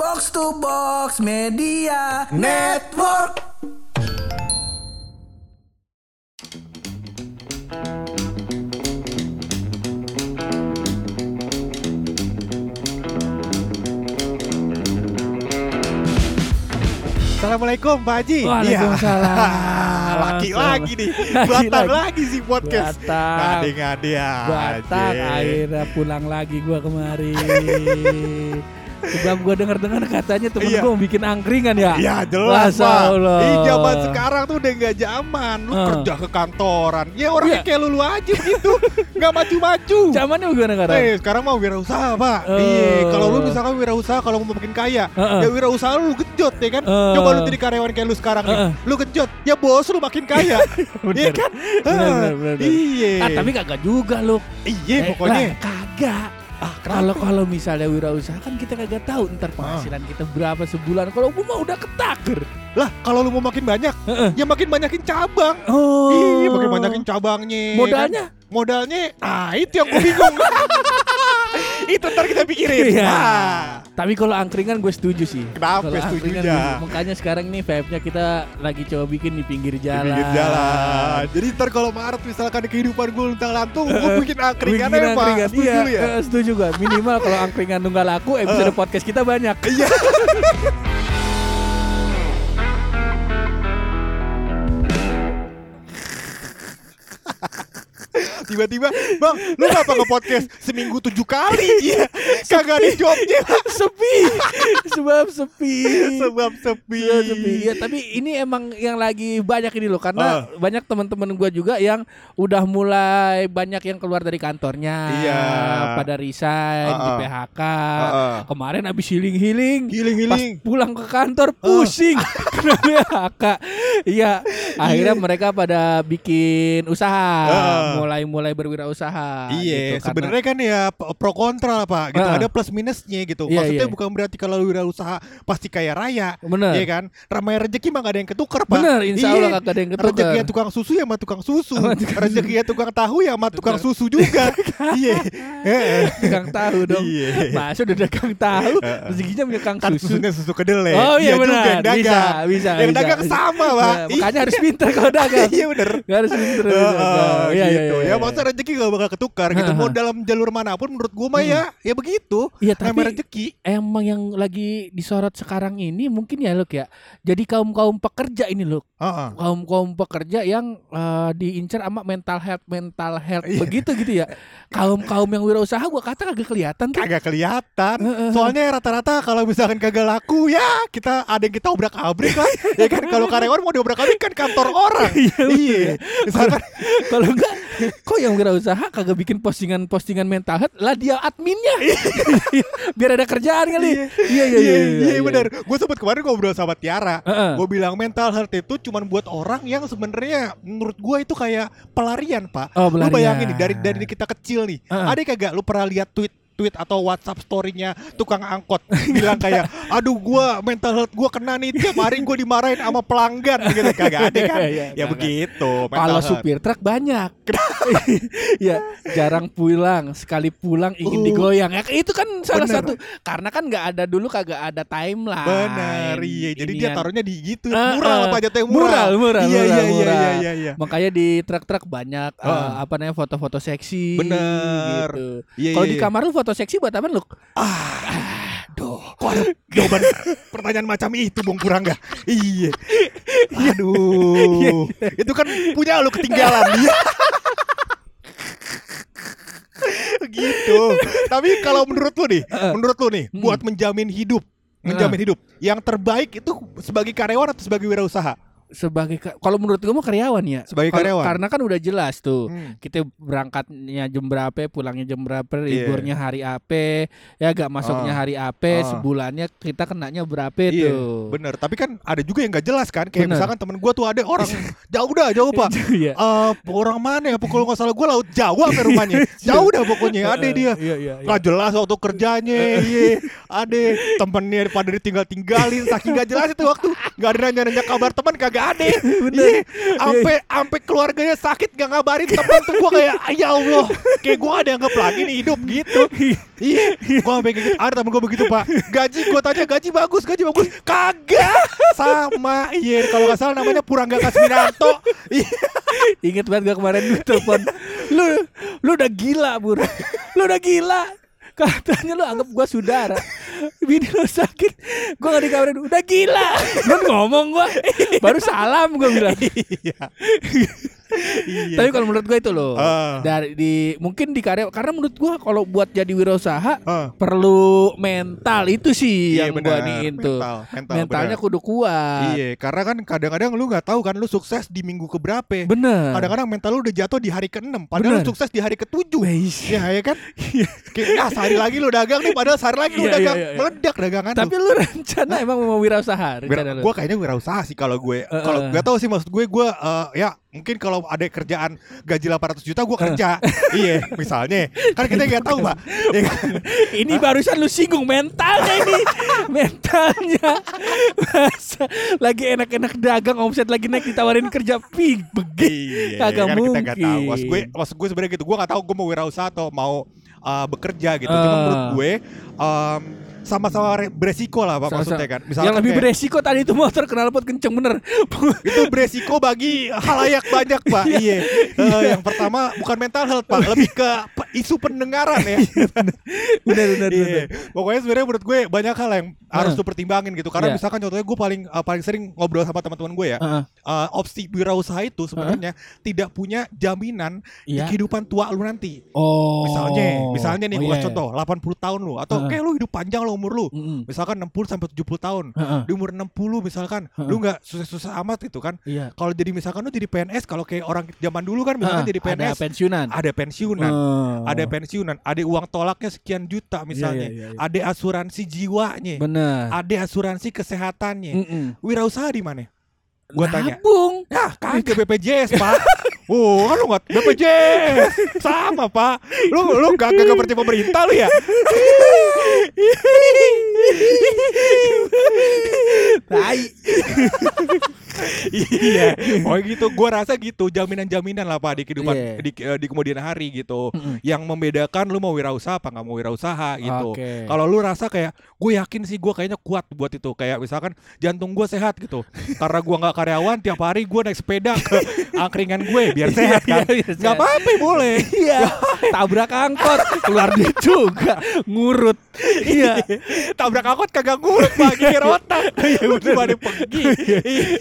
Box to Box Media Network. Assalamualaikum Pak Haji Waalaikumsalam. Iya. Laki lagi nih Batang lagi. lagi sih podcast Batang. Ngade-ngade aja akhirnya pulang lagi gua kemari. Sebab gua dengar-dengar katanya temen Iya. mau bikin angkringan ya. Ya jelas Masya Pak Allah. Ih zaman sekarang tuh udah gak zaman Lu Eh. kerja ke kantoran Ya orangnya Iya. kayak lu, lu aja begitu Gak maju-maju Zamannya gimana sekarang? Eh sekarang mau wirausaha pak Eh. Iya Kalau lu misalkan wirausaha Kalau mau makin kaya Eh, eh. Ya wirausaha lu genjot ya kan Eh. Coba lu jadi karyawan kayak lu sekarang nih Eh, eh. Lu genjot Ya bos lu makin kaya Iya kan bener, bener. Iya Ah, tapi kagak juga lu. Iya Eh, pokoknya lah, kagak. Ah, Kalau kalau misalnya wirausaha kan kita kagak tahu ntar penghasilan kita berapa sebulan. Kalau gua mah udah ketaker. Lah kalau lu mau makin banyak Heeh. Ya makin banyakin cabang Oh. Iya makin banyakin cabangnya Modalnya? kan? Modalnya Ah itu yang gue bingung Itu ntar kita pikirin Iya. Ah, Tapi kalau angkringan gue setuju sih. Kenapa Kalau setujunya? angkringan, Makanya sekarang nih vape-nya kita lagi coba bikin di pinggir Di jalan. pinggir jalan Jadi ntar kalau Maret misalkan di kehidupan gue luntang lantung Gue bikin angkringan Bikin aja pak angkringan. Setuju Iya, ya eh, setuju gue. Minimal kalau angkringan nggak laku, episode podcast kita banyak. Iya Tiba-tiba Bang lu ngapa nge-podcast seminggu tujuh kali Iya Kagak ada jobnya sepi. Sebab sepi. Sebab sepi Sebab sepi. Ya, tapi ini emang yang lagi banyak ini loh karena banyak teman-teman gue juga yang udah mulai banyak yang keluar dari kantornya. Iya. Pada resign di Uh-uh. PHK. Uh-uh. Kemarin habis healing-healing. Pas Healing-healing pulang ke kantor pusing kena PHK. Iya, akhirnya mereka pada bikin usaha, mulai-mulai berwirausaha. Iya, gitu, sebenarnya kan ya pro kontra lah pak, gitu Ah. ada plus minusnya gitu. Iya, Maksudnya iya. bukan berarti kalau lu usaha pasti kaya raya, bener. Iya kan? Ramai rezeki mah gak ada yang ketukar pak. Bener, insya Iya. Allah kagak ada yang ketukar. Rezeki tukang susu ya sama tukang susu, rezeki tukang tahu ya sama tukang susu juga. Iya. Tukang tahu dong. Iya. Masa udah dagang tahu, rezekinya punya kang Kan susu. susunya susu kedelai. Oh iya, juga benar. Bisa, bisa. Yang dagang sama pak. Nah, makanya harus pintar kalau dagang. Iya bener. Gak harus pintar. kalau Heeh, dagang. Iya, iya, gitu. iya, Ya iya. maksudnya rezeki gak bakal ketukar gitu. Mau dalam jalur mana pun menurut gua mah ya, ya begitu. Iya, tapi rezeki. emang yang lagi disorot sekarang ini mungkin ya Luk ya. Jadi kaum kaum pekerja ini Luk, Heeh. kaum kaum pekerja yang eh, diincar sama mental health mental health Iya. begitu gitu ya. Kaum kaum yang wirausaha gua kata kagak kelihatan tuh. Kagak kelihatan. Soalnya rata-rata kalau misalkan kagak laku ya kita ada yang kita obrak abrik kan. ya kan kalau karyawan mau diobrak abrik kan kantor orang. iya. Misalkan Kalau enggak, kok yang wirausaha kagak bikin postingan-postingan mental health lah dia adminnya. Biar ada kerjaan kali. Iya iya iya, iya, benar. Gue sempat kemarin ngobrol sama Tiara. Heeh. Gue bilang mental health itu cuman buat orang yang sebenarnya menurut gue itu kayak pelarian, Pak. Oh, Lu pelarian. bayangin nih dari dari kita kecil nih. Heeh. Ada kagak lu pernah lihat tweet tweet atau WhatsApp story-nya tukang angkot bilang kayak aduh gua mental health gua kena nih tiap hari gua dimarahin sama pelanggan gitu kagak ada kan Iya, ya kagak. begitu Kalau supir truk banyak. ya, jarang pulang, sekali pulang ingin Uh. digoyang. Ya itu kan salah Bener. satu karena kan nggak ada dulu kagak ada timeline. Bener, iya. Jadi dia taruhnya di gitu, Eh, mural eh. apa jatuhnya Mural, mural, Iya, mural, iya, iya, mural. iya, iya, iya. Makanya di truk-truk banyak eh, Oh. apa namanya foto-foto seksi. Bener. Gitu. Iya, Kalau iya, di iya. kamar lu foto seksi buat apa lu? Aduh, kok ada jawaban pertanyaan macam itu, Bung Purangga? Iya. Aduh. itu kan punya lu ketinggalan. Iya. gitu. Tapi kalau menurut lu nih, menurut lu nih, Hmm. buat menjamin hidup, menjamin hidup, yang terbaik itu sebagai karyawan atau sebagai wirausaha? Sebagai ka- kalau menurut gue mah karyawan ya. Sebagai Kalau- karyawan. Karena kan udah jelas tuh. Hmm. Kita berangkatnya jam berapa, pulangnya jam berapa, Iya. liburnya hari apa, ya gak masuknya Ah. hari apa, Ah. sebulannya kita kenanya berapa Iya, tuh. bener. Tapi kan ada juga yang gak jelas kan. Kayak Bener. misalkan temen gua tuh ada orang jauh dah, jauh pak. Iya. Eh, orang mana ya? Kalau nggak salah gue laut Jawa apa rumahnya. Jauh dah pokoknya. Ada dia. Iya, iya, iya. Gak jelas waktu kerjanya. Ada temennya pada ditinggal tinggalin, saking gak jelas itu waktu. Gak ada nanya nanya kabar teman kagak nggak ada. Iya, Sampai sampai keluarganya sakit gak ngabarin temen tuh gue kayak "Ah, ya Allah, kayak gue ada yang lagi nih hidup gitu. Iya, gue sampai kayak gitu. Ada temen gue begitu pak. Gaji gue tanya gaji bagus, gaji bagus. Kagak sama. Iya, kalau nggak salah namanya Purangga Kasmiranto. Iya. Ingat banget gue kemarin lu telepon Lu lu udah gila Bur Lu udah gila Katanya lu anggap gue saudara Bini lu sakit Gue gak dikabarin Udah gila Lu ngomong gue Baru salam gue bilang Iya. Tapi kalau menurut gue itu loh Ah. dari di mungkin di karya karena menurut gue kalau buat jadi wirausaha Ah. perlu mental itu sih Iya, yang gue niin tuh. Mental, mental, Mentalnya benar. kudu kuat. Iya, karena kan kadang-kadang lu nggak tahu kan lu sukses di minggu keberapa. Bener. Kadang-kadang mental lu udah jatuh di hari ke-6 Padahal Bener. lu sukses di hari ke-7 Weis. Ya ya kan Kayak sehari lagi lu dagang nih Padahal sehari lagi lu Iya, dagang iya, iya. Meledak dagangan Tapi lu rencana emang mau wirausaha rencana lu. Gue kayaknya wirausaha sih kalau gue Eh, Kalau gak tahu sih maksud gue Gue eh, ya mungkin kalau ada kerjaan gaji 800 juta gue kerja Iya misalnya Kan kita gak tahu pak Iya kan? Ini barusan lu singgung mentalnya ini. mentalnya. Masa lagi enak-enak dagang omset lagi naik ditawarin kerja pig begini. Iya, Kagak kan kita nggak tahu. mungkin. Maksud gue, maksud gue sebenarnya gitu. Gue nggak tahu gue mau wirausaha atau mau uh, bekerja gitu. Cuma Ah. menurut gue um, sama-sama re- beresiko lah pak maksudnya kan. yang lebih kayak- beresiko tadi itu motor knalpot kenceng bener. itu beresiko bagi halayak banyak pak. iya. Eh, yang pertama bukan mental health pak, lebih ke isu pendengaran ya. bener bener Iya. bener. Pokoknya sebenarnya menurut gue banyak hal yang harus Ah. lu pertimbangin gitu. Karena Iya. misalkan contohnya gue paling uh, paling sering ngobrol sama teman-teman gue ya. Heeh. uh, opsi wirausaha itu sebenarnya tidak punya jaminan di Iya. kehidupan tua lu nanti. Oh. Misalnya, misalnya nih Oh, gua iya, contoh 80 tahun lu atau Heeh. kayak lu hidup panjang lo umur lu. iya. Mm-mm. Misalkan 60 sampai 70 tahun. Heeh. Di umur 60 misalkan Heeh. lu nggak susah-susah amat gitu kan. Iya. Kalau jadi misalkan lu jadi PNS kalau kayak orang zaman dulu kan misalkan Heeh, jadi PNS ada pensiunan. ada pensiunan. Oh. Ada pensiunan, ada uang tolaknya sekian juta misalnya. iya, iya. Ada asuransi jiwanya. Bener. Ada asuransi kesehatannya. Mm-mm. Wirausaha di mana? Gua tanya. Nabung. Ya kagak BPJS pak Oh kan lu nggak BPJS Sama pak Lu lu gak, gak, percaya pemerintah lu ya Tai. Iya Oh gitu Gue rasa gitu Jaminan-jaminan lah pak Di kehidupan Iya. di, eh, di kemudian hari gitu. Yang membedakan lu mau wirausaha apa nggak mau wirausaha gitu Oke. Kalau lu rasa kayak Gue yakin sih gue kayaknya kuat buat itu Kayak misalkan jantung gue sehat gitu Karena gue nggak karyawan Tiap hari gue naik sepeda ke angkringan gue Biar sehat kan Iya, biar Gak sehat. apa-apa boleh Iya, tabrak angkot, keluar duit juga, ngurut. Iya, tabrak angkot kagak ngurut pak geger otak gimana pergi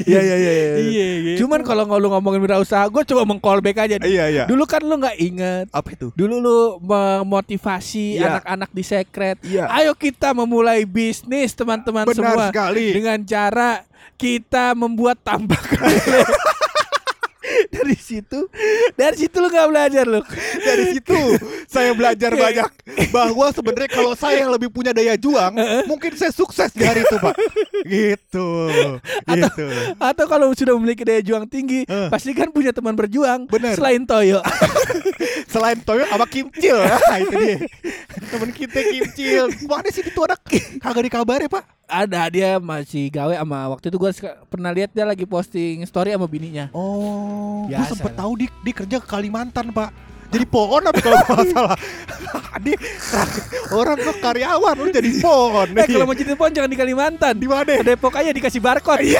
iya, iya, iya. iya gitu. Cuman kalau nggak lu ngomongin wirausaha, gue coba meng-callback aja. iya iya Dulu kan lu nggak inget. apa itu Dulu lu memotivasi Iya. anak-anak di sekret. Iya. Ayo kita memulai bisnis teman-teman benar semua sekali dengan cara kita membuat tambakan. dari situ, dari situ lu nggak belajar lu. dari situ saya belajar banyak bahwa sebenarnya kalau saya lebih punya daya juang mungkin saya sukses di hari itu pak gitu gitu Atau kalau sudah memiliki daya juang tinggi, Eh. pasti kan punya teman berjuang Bener. selain Toyo. selain Toyo sama Kimcil nah, itu dia temen kita Kimcil mana sih itu anak kagak dikabari pak Ada dia masih gawe sama waktu itu gue pernah lihat dia lagi posting story sama bininya. Oh, gue sempet lah. tahu di, di kerja ke Kalimantan pak. Jadi pohon apa kalau nggak salah? Di orang tuh karyawan lu jadi pohon. Eh kalau mau jadi pohon jangan di Kalimantan. di mana? Depok aja dikasih barcode.